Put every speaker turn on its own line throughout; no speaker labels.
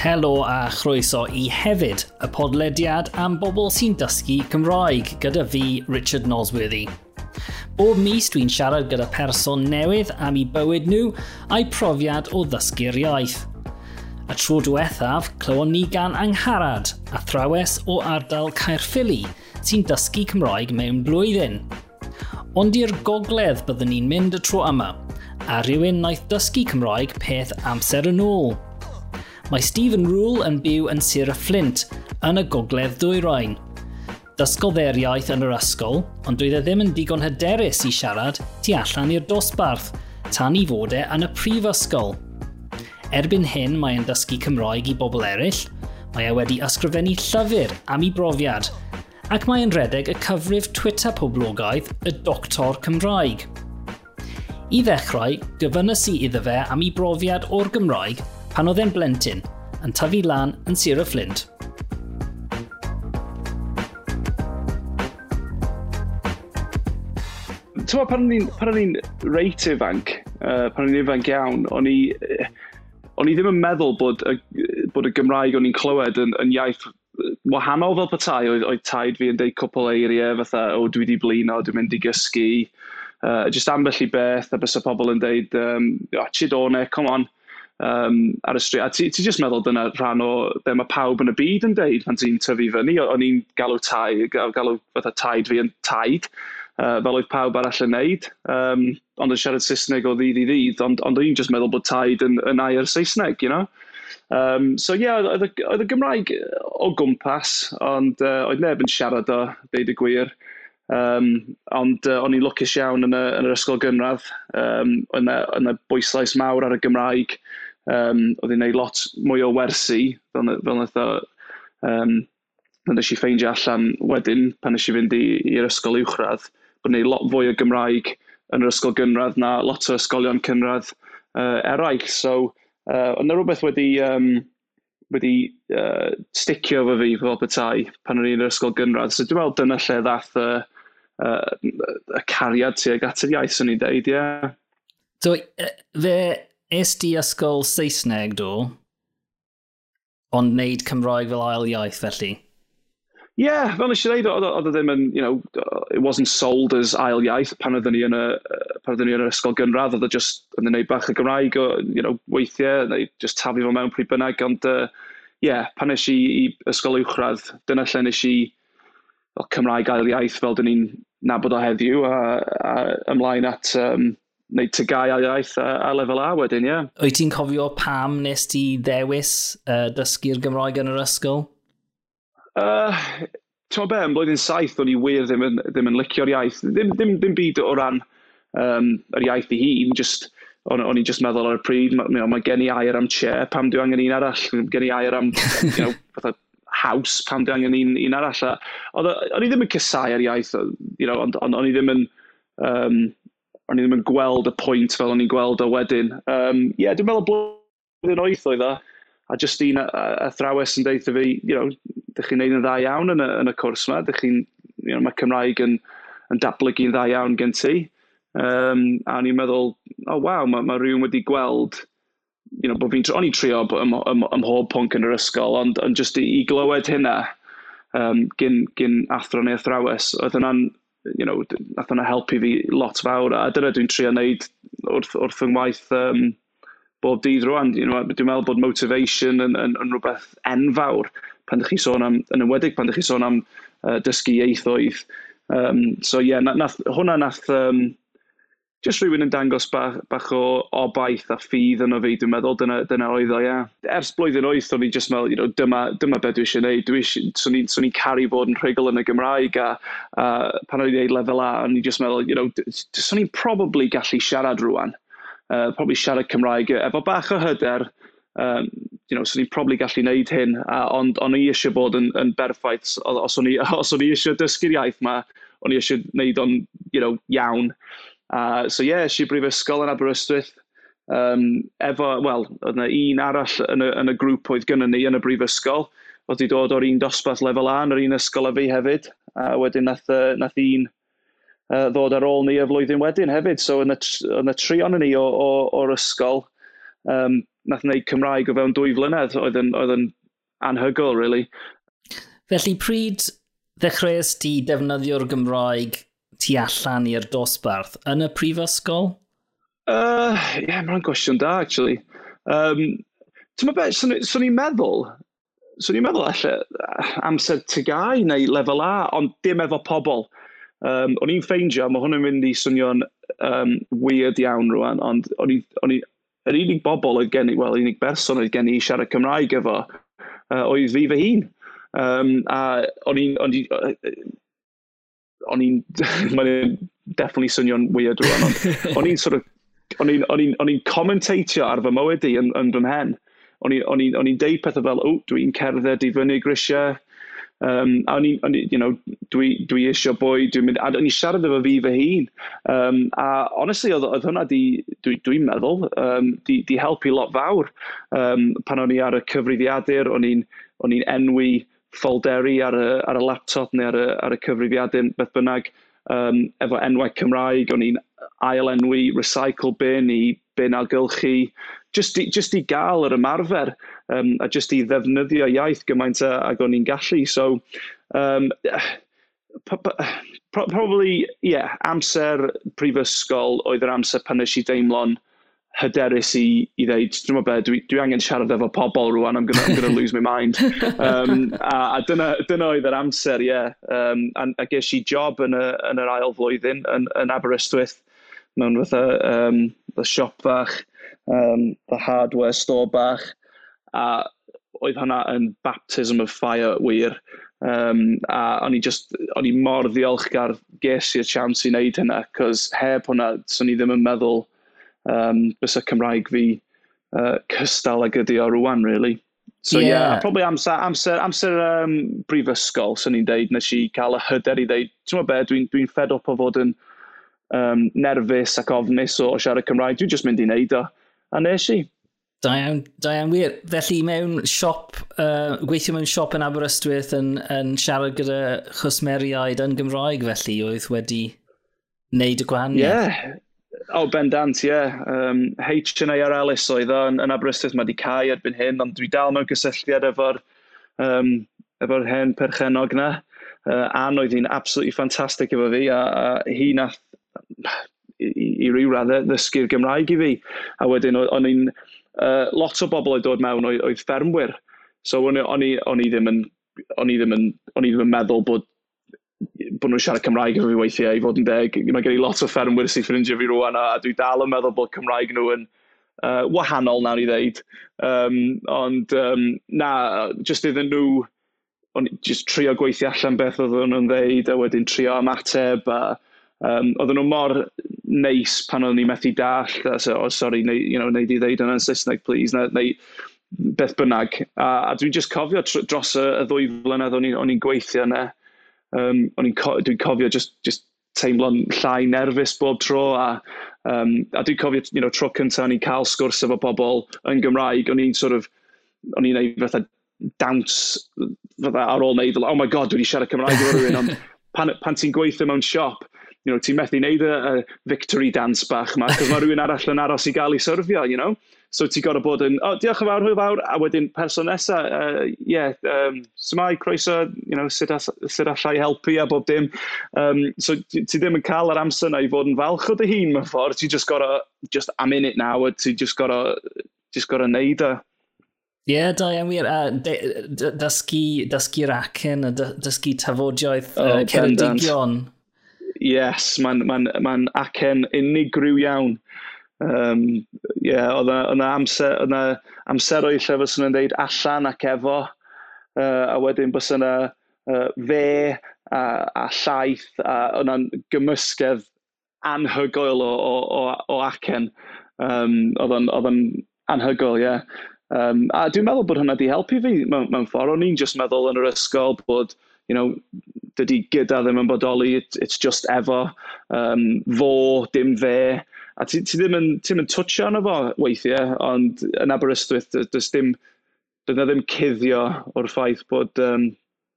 Helo a chroeso i hefyd y podlediad am bobl sy'n dysgu Cymraeg gyda fi, Richard Nosworthy. Bob mis dwi'n siarad gyda person newydd am eu bywyd nhw a'i profiad o ddysgu'r iaith. A tro diwethaf, clywon ni gan angharad, athrawes o ardal Caerffili, sy'n dysgu Cymraeg mewn blwyddyn. Ond i'r gogledd byddwn ni'n mynd y tro yma, a rhywun naeth dysgu Cymraeg peth amser yn ôl – Mae Stephen Rule yn byw yn Sir y Flint, yn y gogledd dwyrain. Dysgodderiaeth yn yr ysgol, ond doedd e ddim yn digon hyderus i siarad tu allan i'r dosbarth, tan i fod e yn y prifysgol. Erbyn hyn mae e'n dysgu Cymraeg i bobl eraill, mae e wedi ysgrifennu llyfr am ei brofiad, ac mae e'n redeg y cyfrif Twitter poblogaidd y Doctor Cymraeg. I ddechrau, gyfynnes i iddo fe am ei brofiad o'r Gymraeg pan oedd e'n blentyn yn tyfu lan yn Sir y Flint.
Tyma, pan o'n i'n reit ifanc, uh, pan o'n i'n ifanc iawn, o'n i, o'n i ddim yn meddwl bod y, bod y Gymraeg o'n i'n clywed yn, yn iaith wahanol fel petai, oedd, oedd taid fi yn deud cwpl eiriau fatha, o dwi wedi blino, dwi'n mynd i gysgu, uh, just ambell i beth, a bys y pobl yn deud, um, oh, chidone, come on, um, ar y stryd. A ti, ti just meddwl dyna rhan o be mae pawb yn y byd yn deud pan ti'n tyfu fyny. O'n i'n galw tai, galw fatha taid fi yn taid, uh, fel oedd pawb arall yn neud. Um, ond yn siarad Saesneg o ddydd i ddydd, ond, ond o'n i'n just meddwl bod taid yn, yn air Saesneg, you know? Um, so ie, yeah, oedd y Gymraeg o gwmpas, ond uh, oedd neb yn siarad o, deud y gwir. Um, ond uh, o'n i'n lwcus iawn yn, y, yn yr ysgol gynradd, um, yn, y, yn y bwyslais mawr ar y Gymraeg um, oedd hi'n neud lot mwy o wersi, fel, fel nath o, um, pan nes i ffeindio allan wedyn, pan nes i fynd i'r ysgol uwchradd, bod ni'n lot fwy o Gymraeg yn yr ysgol gynradd na lot o ysgolion cynradd uh, eraill. So, uh, ond rhywbeth wedi, um, wedi uh, sticio fo fi fel bethau pan o'n i'n yr ysgol gynradd. So dwi'n meddwl dyna lle ddath y, uh, y cariad tuag at yr iaith, swn i'n deud, ie. Yeah.
So, fe Es di ysgol Saesneg do, ond wneud Cymraeg fel ail iaith felly?
Ie, yeah, fel nes i ddeud, oedd o ddim yn, you know, it wasn't sold as ail iaith pan oedden ni yn y, pan oedden ni yn yr ysgol gynradd, oedd e o just yn gwneud bach y Gymraeg, o, you know, weithiau, neu just taflu fo mewn pryd bynnag, ond, ie, uh, yeah, pan nes i i ysgol uwchradd, dyna lle nes i Cymraeg ail iaith fel dyn ni'n nabod o heddiw, a, a ymlaen at um, wneud tygau a iaith a, a lefel A wedyn, ie. Yeah.
Wyt ti'n cofio pam nes ti ddewis uh, dysgu'r Gymraeg yn yr ysgol?
Uh, Ti'n be, yn blwyddyn saith o'n i wir ddim yn, ddim yn licio'r iaith. Ddim, ddim, ddim byd o ran um, yr iaith i hun, just, o'n, on i just meddwl ar y pryd, mae ma, ma gen i air am chair, pam dwi angen un arall, gen i air am you know, fatha, haws, pam dwi angen un, un arall. O'n i ddim yn cysau ar iaith, you know, ond on, on i ddim yn... Um, o'n i ddim yn gweld y pwynt fel o'n i'n gweld o wedyn. Um, yeah, dwi'n meddwl blwyddyn oeth oedd e, a just un Athrawes yn deitha fi, you know, dych chi'n neud yn dda iawn yn y, yn y cwrs yma, dych chi'n, you know, mae Cymraeg yn, yn datblygu'n dda iawn gen ti. Um, a o'n i'n meddwl, oh, waw, mae, mae rhywun wedi gweld, you know, bod fi'n, o'n i'n trio ym, ym, ym mhob pwnc yn yr ysgol, ond, ond just i, i glywed hynna, um, gyn, gyn athro neu athrawes, oedd hwnna'n you know, nath hwnna helpu fi lot fawr, a dyna dwi'n trio wneud wrth, wrth yng ngwaith um, bob dydd rwan. You know, dwi'n meddwl bod motivation yn, yn, yn rhywbeth enfawr pan ydych chi sôn am, yn ymwedig pan ydych chi sôn am uh, dysgu ieithoedd. Um, so ie, yeah, nath, hwnna nath, um, just rhywun yn dangos bach, bach o obaith a ffydd yno fi, dwi'n meddwl, dyna, dyna oedd o, ia. Ers blwyddyn wyth, o'n i just meddwl, you know, dyma, dyma beth dwi eisiau gwneud. Dwi eisiau, swn i'n so caru bod yn rhugl yn y Gymraeg, a a pan o'n i'n ei lefel A, o'n i just meddwl, you know, swn i'n probably gallu siarad rwan. Uh, probably siarad Cymraeg efo bach o hyder, um, you know, swn i'n probably gallu gwneud hyn, a, ond o'n i eisiau bod yn, yn berffaith, os o'n i, os o'n i eisiau dysgu'r iaith yma, o'n i eisiau gwneud o'n, you know, iawn. A, so ie, yeah, si brifysgol yn Aberystwyth, um, efo, wel, oedd yna un arall yn y, yn y grŵp oedd gynnu ni yn y brifysgol, oedd i dod o'r un dosbarth lefel A yn yr un ysgol a fi hefyd, a wedyn nath, uh, nath un uh, ddod ar ôl ni y flwyddyn wedyn hefyd, so yn y, yn y trion ni o, o, o'r ysgol, um, nath wneud Cymraeg o fewn dwy flynedd, oedd yn, oedd yn anhygol, really.
Felly pryd ddechreuais ti defnyddio'r Gymraeg tu allan i'r dosbarth yn y prifysgol?
Uh, yeah, mae'n gwestiwn da, actually. Um, Ti'n meddwl, swn, swn i'n meddwl, swn i'n meddwl allai uh, amser tygau neu lefel A, ond dim efo pobl. Um, o'n i'n ffeindio, mae hwn yn mynd i swnio'n um, weird iawn rwan, ond o'n i'n yr unig bobl oedd gen i, wel, unig berson oedd gen i siarad Cymraeg efo, uh, oedd fi fy hun. Um, a o'n i'n, o'n i'n, mae'n definitely swnio'n weird rwan, ond o'n i'n sort of, o'n i'n commentatio ar fy mywyd i yn, yn fy mhen. O'n i'n deud pethau fel, o, dwi'n cerdded i fyny grisiau, Um, a o'n i'n, you know, dwi, dwi eisiau bwy, dwi'n mynd, a o'n i'n siarad efo fi fy hun. Um, a honestly, oedd, oedd hwnna di, dwi'n dwi meddwl, um, di, di helpu lot fawr. Um, pan o'n i ar y cyfrifiadur, o'n i'n enwi ffolderi ar y, ar y laptop neu ar y, ar y cyfrifiadur, beth bynnag, um, efo enwau Cymraeg, o'n i'n ail-enwi recycle bin i bin algylchu, just i, just i gael yr ymarfer um, a just i ddefnyddio iaith gymaint ag o'n i'n gallu. So, um, probably, yeah, amser prifysgol oedd yr amser pan nes i deimlo'n hyderus i, i ddeud, dwi'n meddwl beth, dwi, dwi angen siarad efo pobl rwan, I'm gonna, I'm gonna lose my mind. Um, a, a dyna, dyna oedd yr amser, ie. Yeah. Um, a, a ges i job yn, y, yn yr ail flwyddyn yn, yn Aberystwyth, mewn fatha um, the siop fach, um, the hardware store bach, a oedd hwnna yn baptism of fire wir. Um, a o'n i just, o'n i mor ddiolchgar ges i'r chance i wneud hynna, cos heb hwnna, swn i ddim yn meddwl um, bys y Cymraeg fi uh, cystal ag ydi o rwan, really. So yeah, yeah probably amser, amser, amser um, brifysgol, sy'n ni'n deud, nes i cael y hyder i ddeud, ti'n meddwl be, dwi'n dwi, fed up o fod yn um, nerfus ac ofnus o, o siarad Cymraeg, dwi'n just mynd i wneud o. A nes i.
Da iawn, da iawn wir. Felly mewn siop, uh, gweithio mewn siop yn Aberystwyth yn, yn siarad gyda chwsmeriaid yn Gymraeg felly oedd wedi wneud y gwahaniaeth.
Yeah, O, oh, bendant, ie. Yeah. Um, H&A ar Alice oedd o, yn, yn Aberystwyth mae wedi cael erbyn hyn, ond dwi dal mewn gysylltiad efo'r um, efo hen perchenog na. Uh, Ann oedd hi'n absolutely ffantastig efo fi, a, a hi nath i, i ryw raddau ddysgu'r Gymraeg i fi. A wedyn, o'n i'n... Uh, lot o bobl oedd dod mewn oedd, oedd ffermwyr. So, o'n i, on i, on i ddim yn o'n i ddim yn, o'n i ddim yn meddwl bod bod nhw'n siarad Cymraeg efo fi weithiau i fod yn deg. Mae gen i lot o ffermwyr sy'n ffrindio fi rwan a dwi dal yn meddwl bod Cymraeg nhw yn uh, wahanol nawr i ddeud. Um, ond um, na, just iddyn nhw, o'n just trio gweithio allan beth oedd nhw'n ddeud a wedyn trio ymateb a um, oedden nhw mor neis pan o'n i methu dall a so, oh, sorry, neu, you know, neud i ddeud yna'n Saesneg, please, neu, neu beth bynnag. A, a dwi'n just cofio dros y, y ddwy flynedd o'n i'n gweithio yna, um, dwi'n co dwi cofio just, just teimlo'n llai nerfus bob tro a, um, a dwi'n cofio you know, tro cyntaf o'n i'n cael sgwrs efo pobl yn Gymraeg, o'n i'n sort of, o'n i'n neud fatha dawns fatha ar ôl neud, oh my god, dwi'n siarad Cymraeg efo rhywun, ond pan, pan ti'n gweithio mewn siop, you know, ti'n methu neud y, y victory dance bach ma, cos mae rhywun arall yn aros i gael ei syrfio, you know? So ti'n gorau bod yn, oh, diolch yn fawr, hwyl fawr, a wedyn person nesa, uh, yeah, um, symai, croeso, you know, sut, a, sut allai helpu a bob dim. Um, so ti ddim yn cael yr amser na i fod yn falch o dy hun mewn ffordd, ti just gorau, just am in it now, a ti just gorau, just gorau neud o.
Ie, yeah, da iawn wir. A dysgu, dysgu'r acen, dysgu tafodiaeth oh, uh, Ceredigion.
Yes, mae'n ma ma, acen unigryw iawn. Um, yeah, oedd yna amser, oedd amseroedd lle fyswn yn dweud allan ac efo, uh, a wedyn bys yna uh, fe a, a llaeth, a oedd gymysgedd anhygoel o, o, o, o acen. Um, oedd yn anhygoel, ie. Yeah. Um, a dwi'n meddwl bod hwnna wedi helpu fi mewn, mewn ffordd. O'n i'n just meddwl yn yr ysgol bod, you know, dydy gyda ddim yn bodoli, it, it's just efo, um, fo, dim fe. A ti, ti ddim yn, ti ddim yn twtio arno fo weithiau, ond yn Aberystwyth, does dim, dyna ddim cuddio o'r ffaith bod, um,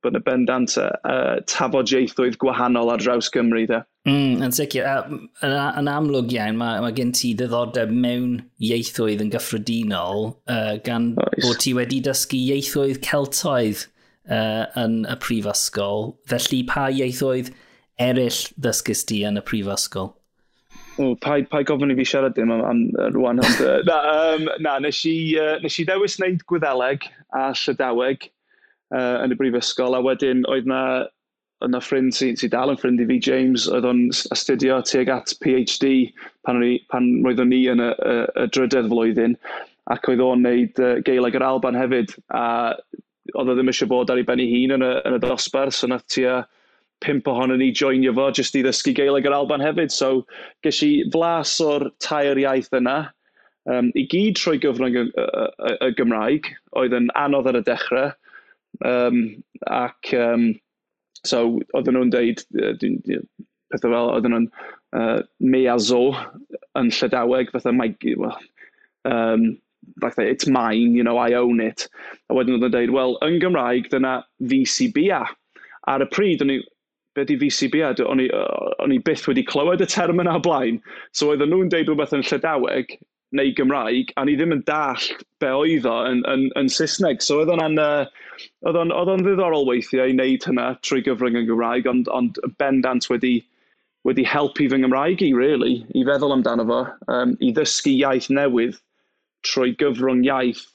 bod yna bendant uh, tafodiaethoedd gwahanol ar draws Gymru, de.
Mm, yn sicr. Yn, amlwg iawn, mae, mae gen ti ddiddordeb mewn ieithoedd yn gyffredinol uh, gan Oes. bod ti wedi dysgu ieithoedd Celtoedd uh, yn y prifysgol. Felly pa ieithoedd eraill ddysgus ti yn y prifysgol?
O, pa, pa gofyn i fi siarad dim am, am rwan. Ond, na, um, na, nes i, uh, nes i ddewis wneud gwyddeleg a llydaweg uh, yn y brifysgol, a wedyn oedd na, oedd na ffrind sy'n sy dal yn ffrind i fi, James, oedd o'n astudio tuag at PhD pan, i, pan roeddwn ni yn y, y, y drydedd flwyddyn, ac oedd o'n wneud uh, geileg yr Alban hefyd, a oedd o ddim eisiau bod ar ei ben ei hun yn y, yn y dosbarth, so nath tua pimp ohono ni joinio fo jyst i ddysgu Gaeleg yr Alban hefyd. So, ges i flas o'r tair iaith yna, um, i gyd trwy gyfrwng y, y, y, y Gymraeg, oedd yn anodd ar y dechrau, um, ac um, so oedden nhw'n deud, pethau fel, oedden nhw'n uh, me a zo yn Llydaweg, fatha, mae, well, um, like that, it's mine, you know, I own it. A wedyn oedden nhw'n deud, well, yn Gymraeg, dyna VCBA. Ar y pryd, o'n i, be di VCB a o'n i, o'n i byth wedi clywed y term yna blaen. So oedden nhw'n deud rhywbeth yn Llydaweg neu Gymraeg, a ni ddim yn dall be oedd o yn, yn, yn Saesneg. So oedd o'n, uh, oedd o'n ddiddorol weithiau i wneud hynna trwy gyfrwng yn Gymraeg, ond, ond bendant wedi, wedi helpu fy Nghymraeg i, really, i feddwl amdano fo, um, i ddysgu iaith newydd trwy gyfrwng iaith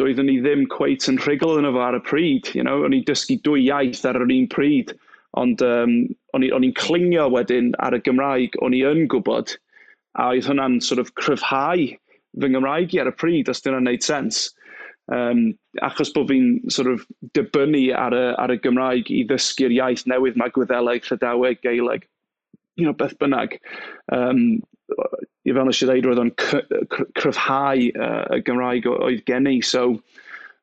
doeddwn ni ddim cweit yn rhugl yn efo ar y pryd. You know? O'n i dysgu dwy iaith ar yr un pryd. Ond um, o'n i'n clingio wedyn ar y Gymraeg o'n i yn gwybod, a oedd hwnna'n sort of cryfhau fy Nghymraeg i ar y pryd, os dyna'n nhw'n neud sens. Um, achos bod fi'n sort of dibynnu ar y, ar y Gymraeg i ddysgu'r iaith newydd mae Gwyddeleg, Llydaweg, Geileg, you know, beth bynnag. Um, i fel nes i ddeud, roedd o'n cryfhau uh, y Gymraeg oedd gen i. So,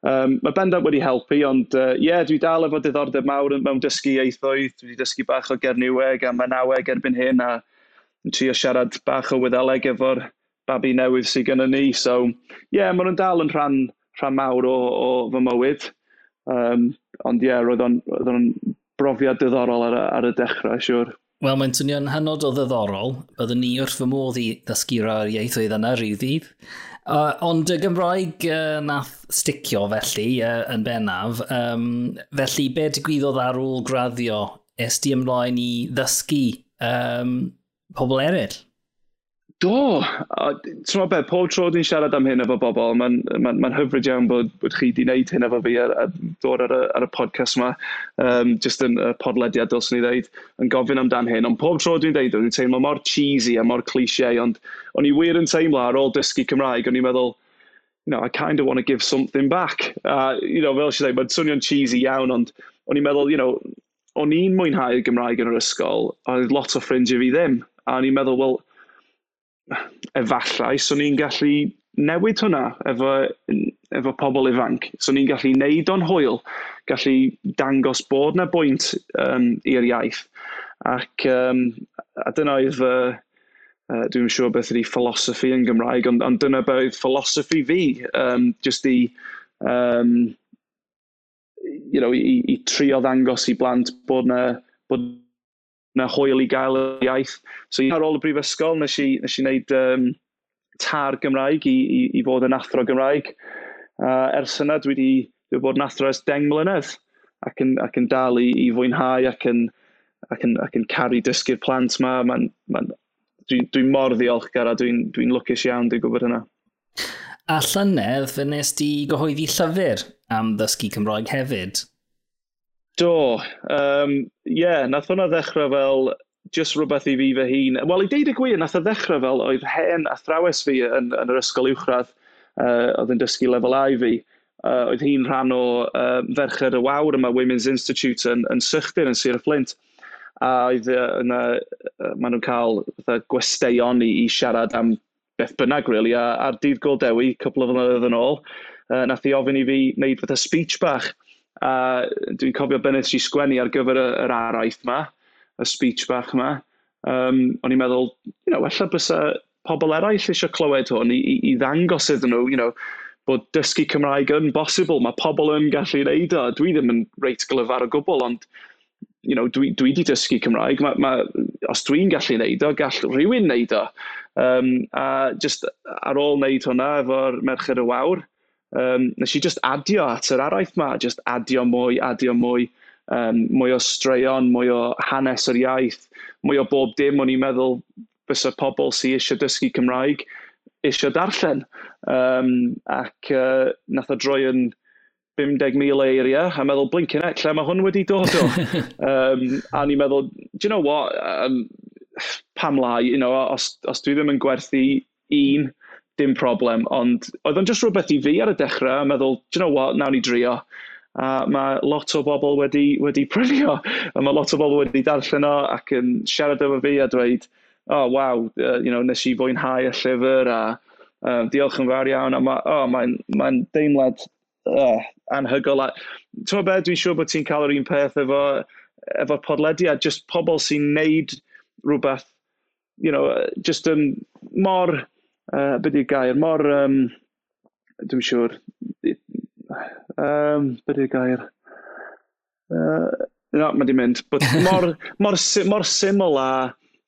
Um, mae bendant wedi helpu, ond ie, uh, yeah, dwi dal efo diddordeb mawr mewn dysgu ieithoedd. Dwi wedi dysgu bach o Gerniweg a Manaweg erbyn hyn, a yn trio siarad bach o Wyddeleg efo'r babi newydd sydd gen ni. So, ie, yeah, maen nhw'n dal yn rhan, rhan mawr o, o fy mywyd. Um, ond ie, yeah, roedd o'n, roedd on brofiad diddorol ar, ar y dechrau, siwr. Sure.
Wel, mae'n swnio'n hynod o ddiddorol. Byddwn ni wrth fy modd i ddysgu'r ieithoedd yna rhyw ddydd. Uh, ond y Gymraeg uh, nath sticio felly uh, yn bennaf. Um, felly, be digwyddodd ar ôl graddio? Es di ymlaen i ddysgu um, pobl eraill?
Do, a ti'n meddwl be, pob tro dwi'n siarad am hyn efo bobl, mae'n ma, n, ma hyfryd iawn bod, bod chi wedi gwneud hyn efo fi a, a dod ar y, ar y podcast yma, um, just yn y podlediad dylswn i ddeud, yn gofyn amdan hyn, ond pob tro dwi'n deud, dwi'n teimlo mor cheesy a mor cliché, ond o'n i wir yn teimlo ar ôl dysgu Cymraeg, o'n i'n meddwl, you know, I kind of want to give something back. Uh, you know, fel sy'n dweud, mae'n swnio'n cheesy iawn, ond o'n i'n meddwl, you know, o'n i'n mwynhau Gymraeg yn yr ysgol, a lot o ffrindiau fi ddim. A o'n i'n meddwl, wel, efallai, so ni'n gallu newid hwnna efo, efo pobl ifanc. So ni'n gallu neud o'n hwyl, gallu dangos bod na bwynt um, i'r iaith. Ac um, a dyna oedd, uh, uh, dwi'n siŵr beth ydi philosophy yn Gymraeg, ond, ond dyna beth oedd philosophy fi, um, just i, um, you know, i, i trio ddangos i blant bod na, bod na hwyl i gael y iaith. So ar ôl y brifysgol, nes i, nes i wneud um, tar Gymraeg i, i, i fod yn athro Gymraeg. Uh, ers yna, dwi wedi dwi bod yn athro ers 10 mlynedd ac yn, ac yn dal i, i fwynhau ac yn, ac yn, ac yn caru dysgu'r plant yma. Ma, ma, dwi'n dwi mor ddiolchgar a dwi'n dwi, dwi lwcus iawn dwi'n gwybod hynna.
A llynedd, fe nes di gyhoeddi llyfr am ddysgu Cymraeg hefyd.
Do, um, yeah, nath hwnna ddechrau fel just rhywbeth i fi fy hun. Wel, i deud y gwir, nath o ddechrau fel oedd hen athrawes fi yn, yn yr ysgol uwchradd, uh, oedd yn dysgu lefel A i fi. Uh, oedd hi'n rhan o uh, ferched y wawr yma Women's Institute yn, yn Sychdyr yn Sir Flint. A oedd uh, yna, uh, maen nhw'n cael gwesteion i, i siarad am beth bynnag, really. A, a'r dydd Goldewi, cwpl o flynyddoedd yn ôl, uh, nath i ofyn i fi wneud fatha speech bach a dwi'n cofio be i sgwennu ar gyfer yr araith ma, y speech bach ma. Um, o'n i'n meddwl, you know, ella bys pobl eraill eisiau clywed hwn i, i, i ddangos iddyn nhw, you know, bod dysgu Cymraeg yn bosibl, mae pobl yn gallu neud o. Dwi ddim yn reit glyfar o gwbl, ond you know, dwi, dwi di dysgu Cymraeg, ma, ma, os dwi'n gallu neud o, gall rhywun neud o. Um, a just ar ôl wneud hwnna efo'r Merched y Wawr, um, nes i just adio at yr araith ma, just adio mwy, adio mwy, um, mwy o straeon, mwy o hanes yr iaith, mwy o bob dim o'n i'n meddwl fysa pobl sy'n eisiau dysgu Cymraeg eisiau darllen. Um, ac uh, nath o droi yn 50,000 eiria, a meddwl, blinkin et, lle mae hwn wedi dod o. um, a ni'n meddwl, do you know what, um, pam lai, you know, os, os dwi ddim yn gwerthu un dim problem, ond oedd o'n just rhywbeth i fi ar y dechrau, a meddwl, do you know what, nawn ni drio. A mae lot o bobl wedi, wedi prynu a mae lot o bobl wedi darllen o ac yn siarad efo fi a dweud, oh, waw, uh, you know, nes i fwynhau y llyfr a uh, diolch yn fawr iawn, a mae'n oh, mae, mae deimlad uh, anhygol. Ti'n meddwl beth, dwi'n siŵr bod ti'n cael yr un peth efo, efo podlediad, just pobl sy'n neud rhywbeth, you know, just yn mor Uh, beth yw'r gair? Mor, um, dwi'n siŵr, um, beth yw'r gair? Uh, no, mae di mynd. But mor, mor, mor syml a,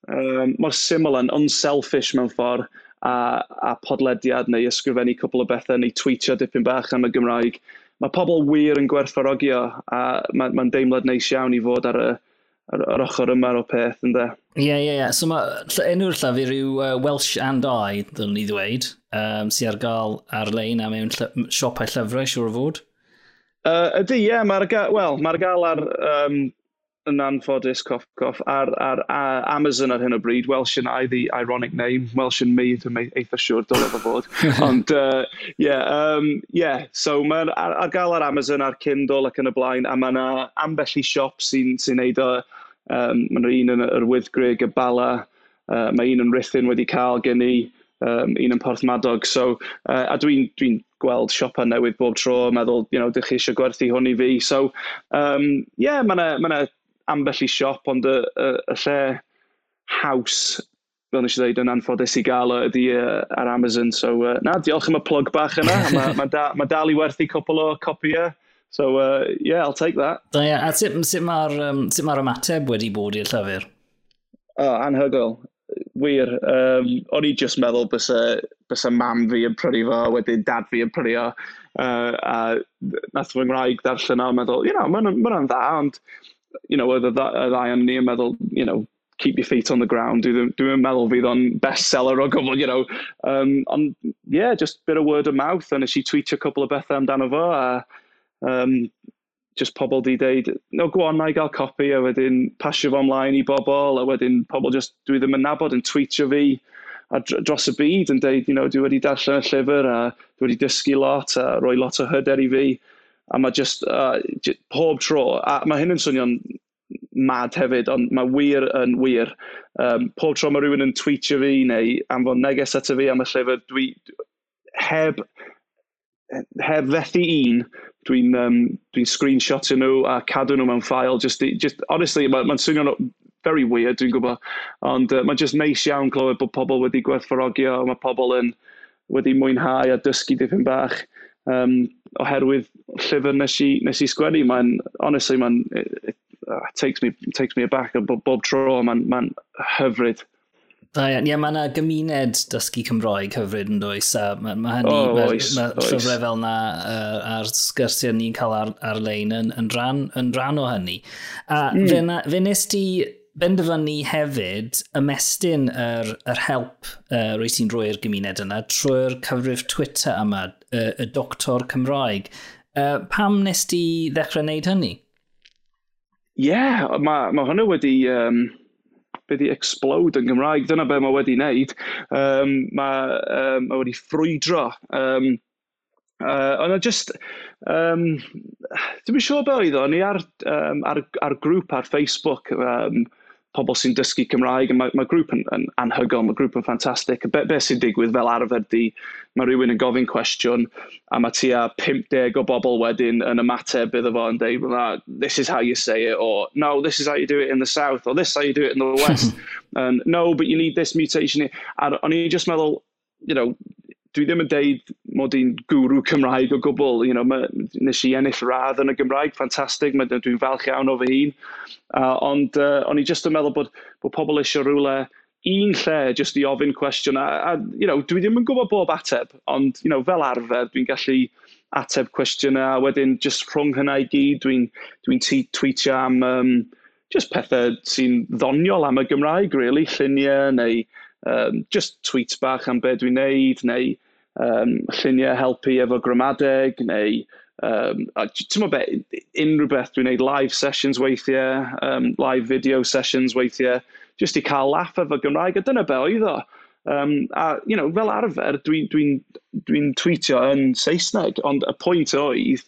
um, mor syml a'n unselfish mewn ffordd a, a podlediad neu ysgrifennu cwbl o bethau neu tweetio dipyn bach am y Gymraeg. Mae pobl wir yn gwerthfarogio a mae'n ma deimlad neis iawn i fod ar y, ar, ar ochr yma o peth, ynddo?
Ie, ie, ie. So mae enw'r llafur yw uh, Welsh and I, ddylwn ni ddweud, um, sy'n ar gael ar-lein a mewn ll siopau llyfrau, siwr o fod.
Uh, ydy, ie, yeah, mae'r gael, well, mae gael ar, um, yn anffodus, coff, coff, ar, ar, ar, Amazon ar hyn o bryd, Welsh and I, the ironic name, Welsh and me, dwi'n eitha siŵr, dod efo fod. Ond, uh, yeah, um, yeah, so mae'r ar, ar gael ar Amazon, ar Kindle ac yn y blaen, a mae yna ambell i siop sy'n sy neud o, Um, mae nhw un yn yr Wyddgrig, y Bala, uh, mae un yn rhythyn wedi cael gen i, um, un yn Porthmadog. So, uh, a dwi'n dwi, gweld siopa newydd bob tro, meddwl, you know, dych chi eisiau gwerthu hwn i fi. So, um, yeah, mae yna ma ambell i siop, ond y, y, y lle haws, fel nes i ddweud, yn anffodus i gael ydy uh, ar Amazon. So, uh, na, diolch am y plug bach yna. Mae ma da, ma dal i werthu cwpl o copïau. So, uh, yeah, I'll take that.
Da, yeah. A sut, sut mae'r um, ma ymateb wedi bod i'r llyfr?
Oh, anhygoel. Wir. Um, o'n i just meddwl bys y, bys y mam fi yn prynu fo, wedyn dad fi yn prynu fo. Uh, a nath fy ngwraig darllen o, meddwl, you know, mae'n ma, ma dda, ond, you know, oedd y ddau yn ni yn meddwl, you know, keep your feet on the ground. Dwi'n dwi meddwl fydd o'n bestseller o gwbl, you know. Um, ond, yeah, just bit of word of mouth, a nes i tweetio cwbl o bethau amdano fo, a um, just pobl di deud, no, go on, na i gael copi, a wedyn pasio fo ymlaen i bobl, a wedyn pobl just, dwi ddim yn nabod yn tweetio fi, a dros y byd yn deud, you know, dwi wedi darllen y llyfr, a dwi wedi dysgu lot, a rhoi lot o hyder i fi, a mae just, uh, just pob tro, a mae hyn yn swnio'n mad hefyd, ond mae wir yn wir. Um, pob tro mae rhywun yn tweetio fi neu anfon neges ato fi am y llyfr, dwi heb, e, heb fethu un, dwi'n um, dwi screenshotio nhw a cadw nhw mewn ffail. Just, just, honestly, mae'n ma swnio'n very weird, dwi'n gwybod, ond uh, mae'n just neis iawn clywed bod pobl wedi gwerthforogio, mae pobl yn wedi mwynhau a dysgu dipyn bach. Um, oherwydd llyfr nes i, nes i sgwennu, mae'n, honestly, mae'n, it, it, uh, takes me, takes me aback o bob, bob tro, mae'n ma hyfryd.
Da iawn. Ie, mae yna gymuned dysgu Cymroeg hyfryd yn does, a mae ma hynny, oh, mae ma llyfrau fel yna uh, a'r sgyrsiau ni'n cael ar, ar-lein yn, yn, ran, yn rhan, o hynny. A mm. fe, na, fe nes ti benderfynu hefyd ymestyn yr, yr help uh, rwy sy'n rhoi'r gymuned yna trwy'r cyfrif Twitter yma, y, y Doctor Cymraeg. Uh, pam nes ti ddechrau wneud hynny?
Ie, yeah, mae ma hwnna wedi... Um be explode yn Gymraeg, dyna be mae wedi wneud. Um, mae, um, ma wedi ffrwydro. Um, Uh, ond just, um, dwi'n siŵr beth oedd o, ni ar, um, ar, ar grŵp ar Facebook, um, pobl sy'n dysgu Cymraeg, a mae, mae grŵp yn, yn anhygol, mae grŵp yn ffantastig. Be, be sy'n digwydd fel arfer di, mae rhywun yn gofyn cwestiwn, a mae tua 50 o bobl wedyn yn ymateb iddo fo yn dweud, this is how you say it, or no, this is how you do it in the south, or this is how you do it in the west. and no, but you need this mutation. A o'n i just meddwl, you know, dwi ddim yn deud mod i'n gwrw Cymraeg o gwbl. You know, ma, nes i ennill radd yn y Gymraeg, ffantastig, dwi'n falch iawn o fy hun. Uh, ond uh, o'n i jyst yn meddwl bod, bod pobl eisiau rhywle un lle jyst i ofyn cwestiwn. A, a you know, dwi ddim yn gwybod bob ateb, ond you know, fel arfer dwi'n gallu ateb cwestiynau a wedyn jyst rhwng hynna i gyd dwi'n dwi, dwi tweetio am um, just pethau sy'n ddoniol am y Gymraeg, really, lluniau neu um, just tweets bach am beth dwi'n neud neu um, lluniau helpu efo gramadeg neu um, ti'n meddwl be, unrhyw beth dwi'n gwneud live sessions weithiau, um, live video sessions weithiau, just i cael laff efo Gymraeg, a dyna be oedd o. Um, a, you know, fel arfer, dwi'n dwi, dwi, dwi tweetio yn Saesneg, ond y pwynt oedd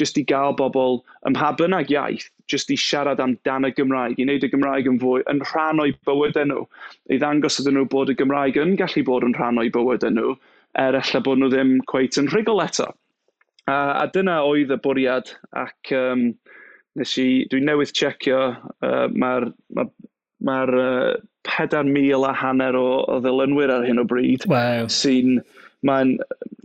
jyst i gael bobl ymha bynnag iaith, jyst i siarad am dan y Gymraeg, i wneud y Gymraeg yn fwy, yn rhan o'i bywydau nhw, i ddangos ydyn nhw bod y Gymraeg yn gallu bod yn rhan o'i bywydau nhw, er ella bod nhw ddim cweith yn rhugl eto. A, a dyna oedd y bwriad ac um, nes i, dwi'n newydd checio, uh, mae'r ma, ma uh, 4,000 a hanner o, o ddilynwyr ar hyn o bryd
wow.
sy'n mae'n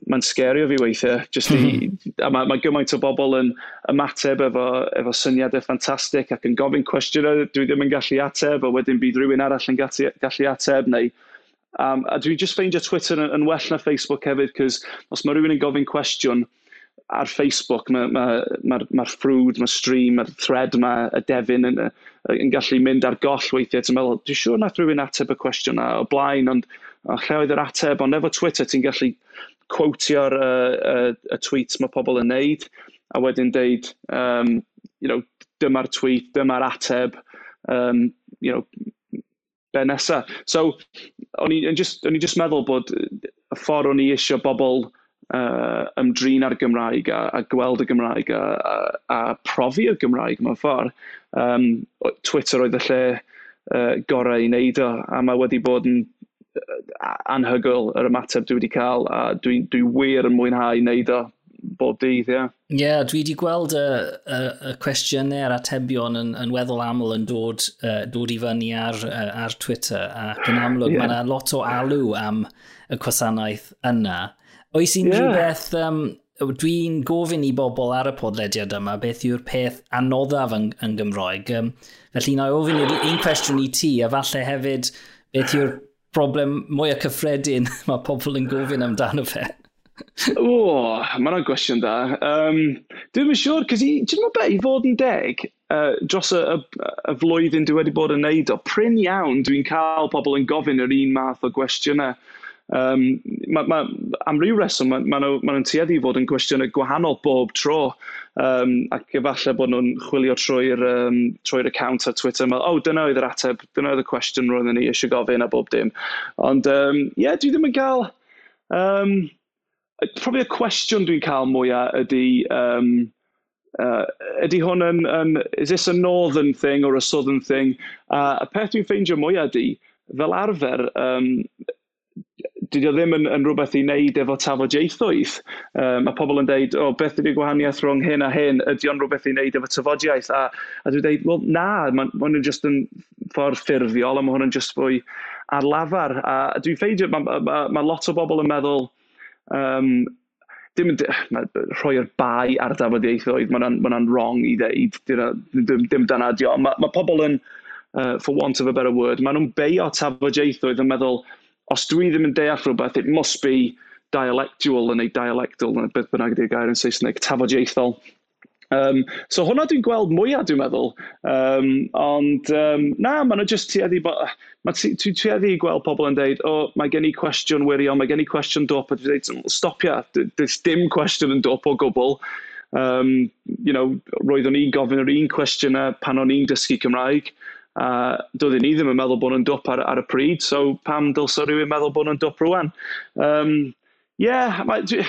mae'n sgerio fi weithiau. Just i, hmm. a mae, mae gymaint o bobl yn ymateb efo, efo syniadau e ffantastig ac yn gofyn cwestiynau dwi ddim yn gallu ateb, a wedyn bydd rhywun arall yn gallu, gallu ateb, neu Um, a dwi just ffeindio Twitter yn, yn well na Facebook hefyd, cos os mae rhywun yn gofyn cwestiwn ar Facebook, mae'r ma, ma, ma, ma ffrwd, mae'r stream, mae'r thread yma, y defyn yn, yn gallu mynd ar goll weithiau. Ti'n meddwl, dwi'n siŵr nath rhywun ateb y cwestiwn na o blaen, ond o, lle oedd yr ateb, ond efo Twitter ti'n gallu quotio'r uh, uh, tweets mae pobl yn neud, a wedyn deud, um, you know, dyma'r tweet, dyma'r ateb, um, you know, be nesa. So, o'n i'n just, o'n i just meddwl bod y ffordd o'n i eisiau bobl uh, ymdrin ar Gymraeg a, a gweld y Gymraeg a, a, a profi y Gymraeg mewn ffordd. Um, Twitter oedd y lle uh, gorau i wneud o, a mae wedi bod yn anhygoel yr ymateb dwi wedi cael a dwi, dwi wir yn mwynhau wneud o bob dydd, ie.
Ie, yeah, dwi wedi gweld y, y, y cwestiynau a'r atebion yn, yn weddol aml yn dod, uh, dod i fyny ar, uh, ar Twitter, ac yn amlwg yeah. mae yna lot o alw am y gwasanaeth yna. Oes unrhyw yeah. beth, um, dwi'n gofyn i bobl ar y podlediad yma beth yw'r peth anoddaf yn, yn Gymroeg. Um, felly na i ofyn un cwestiwn i ti, a falle hefyd beth yw'r broblem mwy o cyffredin mae pobl yn gofyn amdano fe
o, mae yna gwestiwn da. Um, Dwi'n yn siŵr, cos i, ti'n meddwl beth, i fod yn deg, uh, dros y, y, y flwyddyn dwi wedi bod yn neud o, pryn iawn dwi'n cael pobl yn gofyn yr un math o gwestiynau. Um, ma, ma, am ryw reswm, maen ma nhw'n ma nhw tueddu i fod yn gwestiynau gwahanol bob tro. Um, ac efallai bod nhw'n chwilio trwy'r um, trwy account ar Twitter. Mae, oh, dyna oedd yr ateb, dyna oedd y cwestiwn roedden ni eisiau gofyn a bob dim. Ond, ie, um, yeah, dwi ddim yn cael... Um, probably y cwestiwn dwi'n cael mwyaf ydy, um, uh, ydy hwn yn, yn, is this a northern thing or a southern thing? Uh, y peth dwi'n ffeindio mwyaf ydy, fel arfer, um, dydy o ddim yn, yn rhywbeth i wneud efo tafodiaethoedd. Um, a pobl yn dweud, o, oh, beth ydy'r gwahaniaeth rhwng hyn a hyn, ydy o'n rhywbeth i wneud efo tafodiaeth? A, a dwi'n dweud, wel, na, mae ma hwn yn just yn ffordd ffurfiol, a mae hwn yn just fwy ar lafar. A dwi'n ffeindio, mae ma, ma, ma lot o bobl yn meddwl, Um, dim rhoi'r bai ar dafodieithoedd, mae hwnna'n ma wrong i ddeud, dim, dim dyna di. Mae ma pobl yn, uh, for want of a better word, maen nhw'n beio tafodieithoedd yn meddwl, os dwi ddim yn deall rhywbeth, it must be dialectual yn ei dialectal, yn beth bynnag ydy'r gair yn Saesneg, tafodieithol. Um, so hwnna dwi'n gweld mwyaf, dwi'n meddwl. Um, ond um, na, maen nhw jyst tueddu... Ah, mae ti'n tueddu gweld pobl yn dweud, o, oh, mae gen i cwestiwn wirio, mae gen i cwestiwn dop, a dwi'n dweud, stopia, does dim cwestiwn yn dop o gwbl. Um, you know, roeddwn i'n gofyn yr un cwestiwn pan o'n i'n dysgu Cymraeg, a uh, doeddwn i ddim yn meddwl bod nhw'n dop ar, ar y pryd, so pam dylsa rhywun meddwl bod nhw'n dop rwan? Um, yeah, mae, dwi,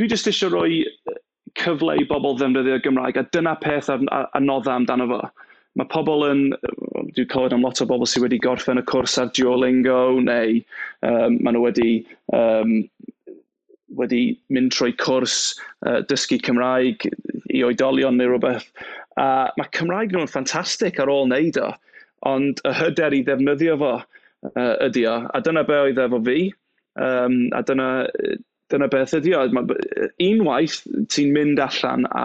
dwi just eisiau rhoi cyfle i bobl ddefnyddio Gymraeg, a dyna peth anodda amdano fo. Mae pobl yn, dwi'n clywed am lot o bobl sydd wedi gorffen y cwrs ar Duolingo, neu um, maen nhw wedi, um, wedi mynd trwy cwrs uh, dysgu Cymraeg i oedolion neu rhywbeth. A mae Cymraeg nhw'n ffantastig ar ôl wneud o, ond y hyder i ddefnyddio fo uh, ydy o. A dyna be oedd efo fi, um, a dyna dyna beth ydi o. Unwaith ti'n mynd allan a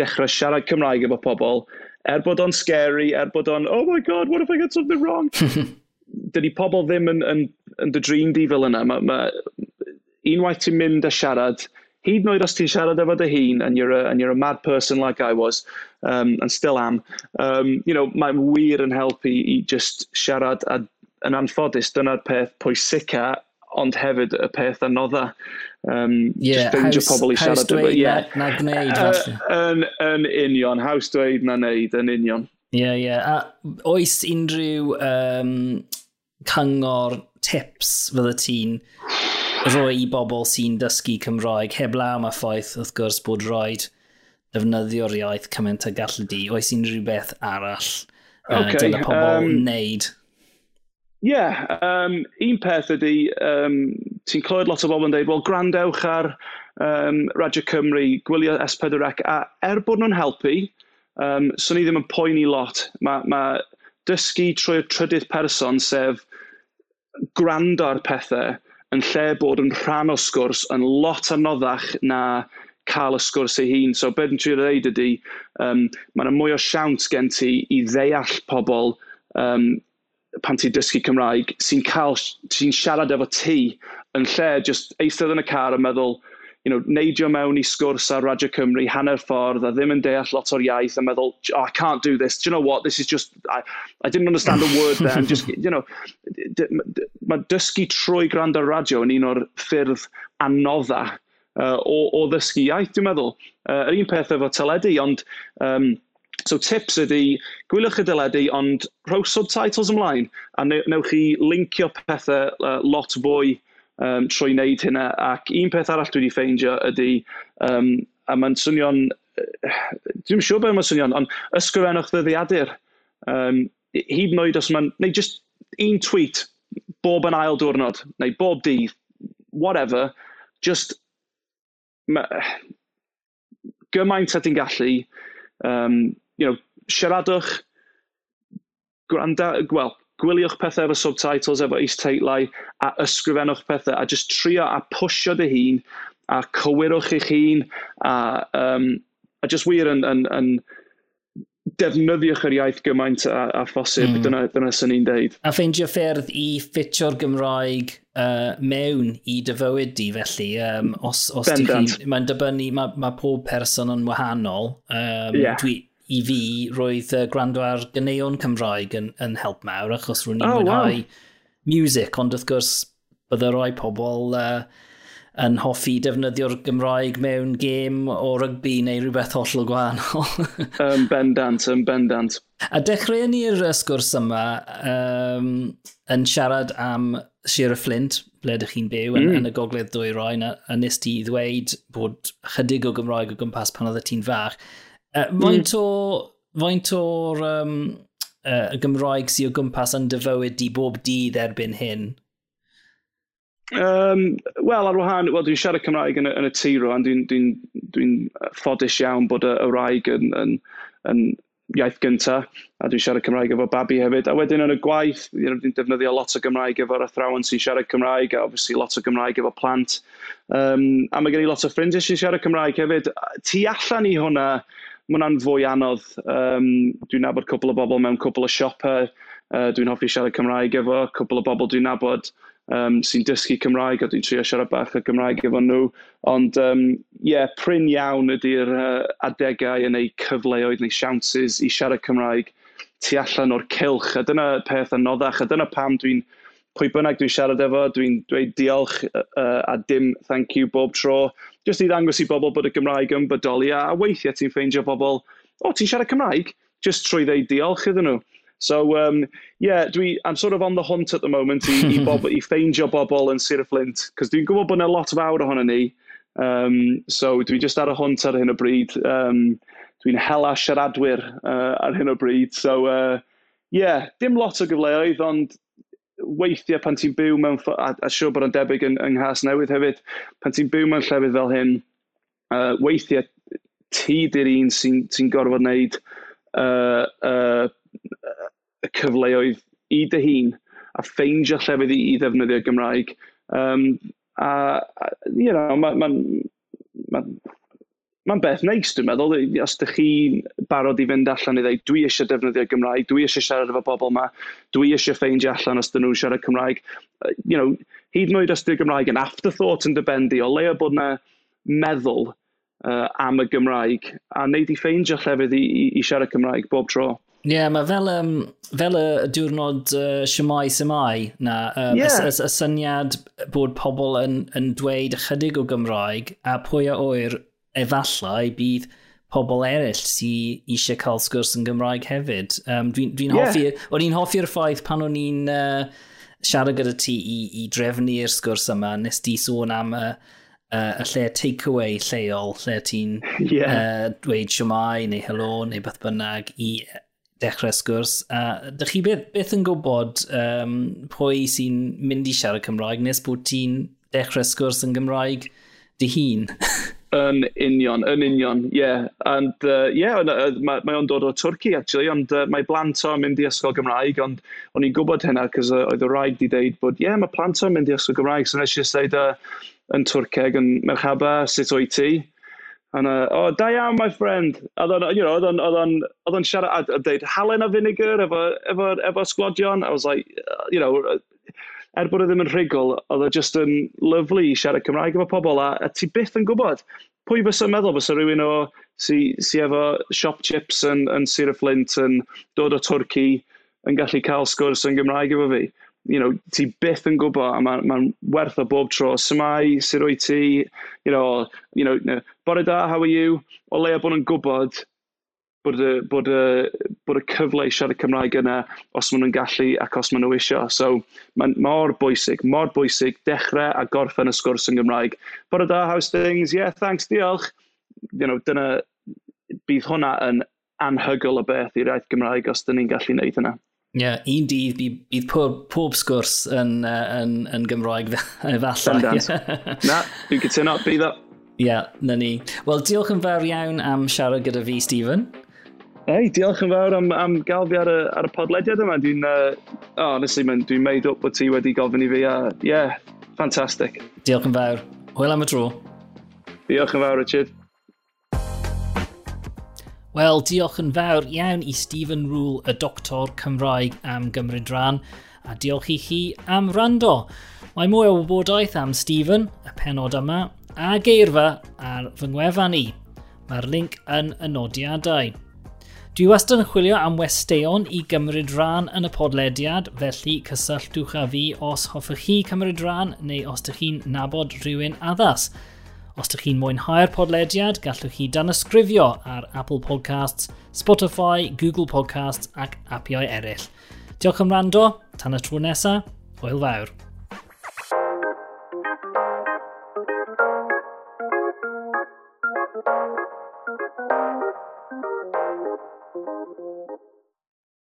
dechrau siarad Cymraeg efo pobl, er bod o'n scary, er bod o'n, oh my god, what if I get something wrong? Dydy pobl ddim yn, yn, yn dy dream di fel yna. Ma, ma, unwaith ti'n mynd a siarad, hyd yn oed os ti'n siarad efo dy hun, and you're, a, and you're a mad person like I was, um, and still am, um, you know, mae'n wir yn helpu i just siarad a yn anffodus, dyna'r peth pwysica ond hefyd y peth anodda. Um,
yeah, just beidio pobl i siarad. Haws dweud yeah. na, na gwneud,
falle. Yn, yn union, haws dweud na wneud, yn union.
Ie, yeah, ie. Yeah. A oes unrhyw um, cyngor tips fydda ti'n rhoi i bobl sy'n dysgu Cymraeg heblaw am y ffaith wrth gwrs bod rhaid defnyddio'r iaith cymaint a gallu di. Oes unrhyw beth arall uh, okay, uh, pobl um, wneud?
Ie, yeah, um, un peth ydy, um, ti'n clywed lot o bobl yn dweud, wel, grandewch ar um, Radio Cymru, gwylio S4C, a er bod nhw'n helpu, um, so ni ddim yn poeni lot. Mae ma dysgu trwy'r trydydd person, sef gwrando ar pethau, yn lle bod yn rhan o sgwrs yn lot anoddach na cael y sgwrs ei hun. So, beth yn trio dweud ydy, um, mae yna mwy o siawns gen ti i ddeall pobl um, pan ti'n dysgu Cymraeg, sy'n cael, sy'n siarad efo ti yn lle just eistedd yn y car a meddwl, you know, neidio mewn i sgwrs ar Radio Cymru hanner ffordd a ddim yn deall lot o'r iaith a meddwl, oh, I can't do this, do you know what, this is just, I, I didn't understand a word there, and just, you know, mae dysgu trwy gwrando radio yn un o'r ffyrdd anodda uh, o, o ddysgu iaith, dwi'n meddwl. Uh, yr un peth efo teledu, ond um, So tips ydy, gwylwch y dyledu, ond rhoi subtitles ymlaen, a newch chi lincio pethau uh, lot fwy um, trwy wneud hynna. Ac un peth arall dwi wedi ffeindio ydy, um, a mae'n swnio'n, dwi'n siŵr beth mae'n swnio'n, ond ysgrifennwch ddyddiadur. Um, hyd yn oed os mae'n, neu just un tweet, bob yn ail diwrnod, neu bob dydd, whatever, just ma, gymaint at ti'n gallu, um, you know, siaradwch, gwranda, wel, gwyliwch pethau efo subtitles, efo is-teitlau, a ysgrifennwch pethau, a just trio a pwysio dy hun, a cywirwch eich hun, a, um, a just wir yn, yn, yn defnyddiwch yr iaith gymaint a, a phosib, mm. dyna, dyna sy'n ni'n deud.
A ffeindio ffyrdd i ffitio'r Gymraeg uh, mewn i dy fywyd di felly, um, os, os Bendant. mae'n dibynnu, mae ma pob person yn wahanol, um, yeah. dwi, i fi roedd uh, gwrando ar gyneuon Cymraeg yn, yn help mawr, achos rwy'n i'n oh, mwynhau wow. music, ond wrth gwrs bydde rhoi pobl uh, yn hoffi defnyddio'r Gymraeg mewn gêm o rygbi neu rhywbeth hollol gwahanol.
um, bendant, um, bendant.
A dechreuon ni'r sgwrs yma um, yn siarad am Sir y Flint, ble ydych chi'n byw, mm. yn, yn, y gogledd dwy roi, a, a nes ti ddweud bod chydig o Gymraeg o gwmpas pan oedd ti'n fach. Uh, faint mm. o, faint o'r um, uh, Gymraeg sy'n o gwmpas yn dyfywyd di bob dydd erbyn hyn?
Um, Wel, ar wahan, well, dwi'n siarad Cymraeg yn y, yn y tiro, a dwi'n dwi dwi, ffodus iawn bod y, y raig yn, yn, yn iaith gyntaf, a dwi'n siarad Cymraeg efo babi hefyd. A wedyn yn y gwaith, dwi'n defnyddio lot o Gymraeg efo'r athrawon sy'n siarad Cymraeg, a obviously lot o Gymraeg efo plant. Um, a mae gen i lot o ffrindiau sy'n siarad Cymraeg hefyd. Tu allan i hwnna, mae hwnna'n fwy anodd. Um, dwi'n nabod cwbl o bobl mewn cwbl o siopau, uh, dwi'n hoffi siarad Cymraeg efo, Cwbl o bobl dwi'n nabod um, sy'n dysgu Cymraeg a dwi'n trio siarad bach o Gymraeg efo nhw. Ond ie, um, yeah, pryn iawn ydy'r uh, adegau yn neu cyfleoedd neu siawnses i siarad Cymraeg tu allan o'r cilch. A dyna peth anoddach, a dyna pam dwi'n pwy bynnag dwi'n siarad efo, dwi'n dweud diolch uh, a dim thank you bob tro. Jyst i ddangos i bobl bod y Gymraeg yn bodoli a, weithiau ti'n ffeindio bobl, o, oh, ti'n siarad Cymraeg? Just trwy ddeud diolch iddyn nhw. So, um, yeah, dwi, I'm sort of on the hunt at the moment i, i, bob, i ffeindio bobl yn Sir y Flint, cos dwi'n gwybod bod yna lot o fawr ohono ni, um, so dwi just ar y hunt ar hyn o bryd. Um, dwi'n hela siaradwyr uh, ar hyn o bryd, so, uh, yeah, dim lot o gyfleoedd, ond weithiau pan ti'n byw mewn ffordd, a, a siŵr bod o'n debyg yn, yng Nghas Newydd hefyd, pan ti'n byw mewn llefydd fel hyn, uh, weithiau ti di'r un sy'n sy gorfod wneud uh, uh, y cyfleoedd i dy hun a ffeindio llefydd i, i ddefnyddio Gymraeg. Um, a, a, you know, mae'n ma, ma, ma mae'n beth neis dwi'n meddwl, os ydych chi'n barod i fynd allan i ddeud, dwi eisiau defnyddio Gymraeg, dwi eisiau siarad efo bobl yma, dwi eisiau ffeindio allan os dyn nhw'n siarad Cymraeg. You know, hyd yn oed os ydy'r Gymraeg yn afterthought yn dybendi, o leia bod yna meddwl uh, am y Gymraeg, a wneud i ffeindio llefydd i, i, i siarad Cymraeg bob tro.
Ie, yeah, mae fel, um, fel y diwrnod uh, siamai symau na, um, yeah. y, y, y, syniad bod pobl yn, yn dweud ychydig o Gymraeg a pwy a oer efallai bydd pobl eraill sy eisiau cael sgwrs yn Gymraeg hefyd. Um, Dwi'n dwi, yeah. hoffi, o'n i'n hoffi'r ffaith pan o'n i'n uh, siarad gyda ti i, i drefnu'r sgwrs yma, nes di sôn am y, uh, y lle takeaway lleol, lle ti'n yeah. uh, dweud siomai neu helo neu beth bynnag i dechrau sgwrs. A uh, dych chi beth, beth yn gwybod um, pwy sy'n mynd i siarad Cymraeg nes bod ti'n dechrau sgwrs yn Gymraeg dy hun?
Yn union, yn union, ie. Yeah. And, uh, yeah, mae, mae o'n dod o Twrci, actually, ond uh, mae blant o'n mynd i ysgol Gymraeg, ond o'n i'n gwybod hynna, cos uh, oedd y rhaid i ddeud bod, ie, yeah, mae plant o'n mynd i ysgol Gymraeg, so nes i ddeud uh, yn Twrceg, yn merchaba, sut o'i ti? And, uh, oh, da iawn, my friend. Oedd o'n, you know, oedd o'n siarad, a dweud halen a vinegar efo, efo, efo sglodion. I was like, uh, you know, er bod e ddim yn rhugl, oedd e just yn lyflu i siarad Cymraeg efo pobl, a, a ti byth yn gwybod pwy fysa'n meddwl fysa rhywun o sy, sy efo shop chips yn, yn Sir y Flint yn dod o Twrci yn gallu cael sgwrs yn Gymraeg efo fi. You know, ti byth yn gwybod a mae'n ma, werth o bob tro. symai, sy'n roi ti, you know, you know, bore da, how are you? O leia bod yn gwybod bod y, bod y, bod y cyfle i siarad Cymraeg yna os maen nhw'n gallu ac os maen nhw eisiau. So, mae'n mor bwysig, mor bwysig dechrau a gorffen y sgwrs yn Gymraeg. Bore da, how's things? Yeah, thanks, diolch. You know, dyna, bydd hwnna yn anhygol o beth i'r iaith Gymraeg os dyn ni'n gallu wneud hynna.
Ie, yeah, un dydd bydd pob, pob sgwrs yn, uh, yn, yn Gymraeg efallai.
Na, dwi'n cytuno, bydd o.
Ie, yeah, na ni. Wel, diolch yn fawr iawn am siarad gyda fi, Stephen.
Hei, diolch yn fawr am, am gael fi ar y, ar y podlediad yma. Dwi'n, uh, oh, honestly, dwi'n made up bod ti wedi gofyn i fi, a uh, yeah, fantastic.
Diolch yn fawr. Hwyl am y tro.
Diolch yn fawr, Richard.
Wel, diolch yn fawr iawn i Stephen Rule, y doctor Cymraeg am gymryd rhan, a diolch i chi am rando. Mae mwy o wybodaeth am Stephen, y penod yma, a geirfa ar fy ngwefan i. Mae'r link yn y nodiadau. Dwi wastad yn chwilio am westeion i gymryd rhan yn y podlediad, felly cysylltwch â fi os hoffech chi cymryd rhan neu os ydych chi'n nabod rhywun addas. Os ydych chi'n mwynhau'r podlediad, gallwch chi dan ysgrifio ar Apple Podcasts, Spotify, Google Podcasts ac apiau eraill. Diolch am rando, tan y tro nesaf, hwyl fawr.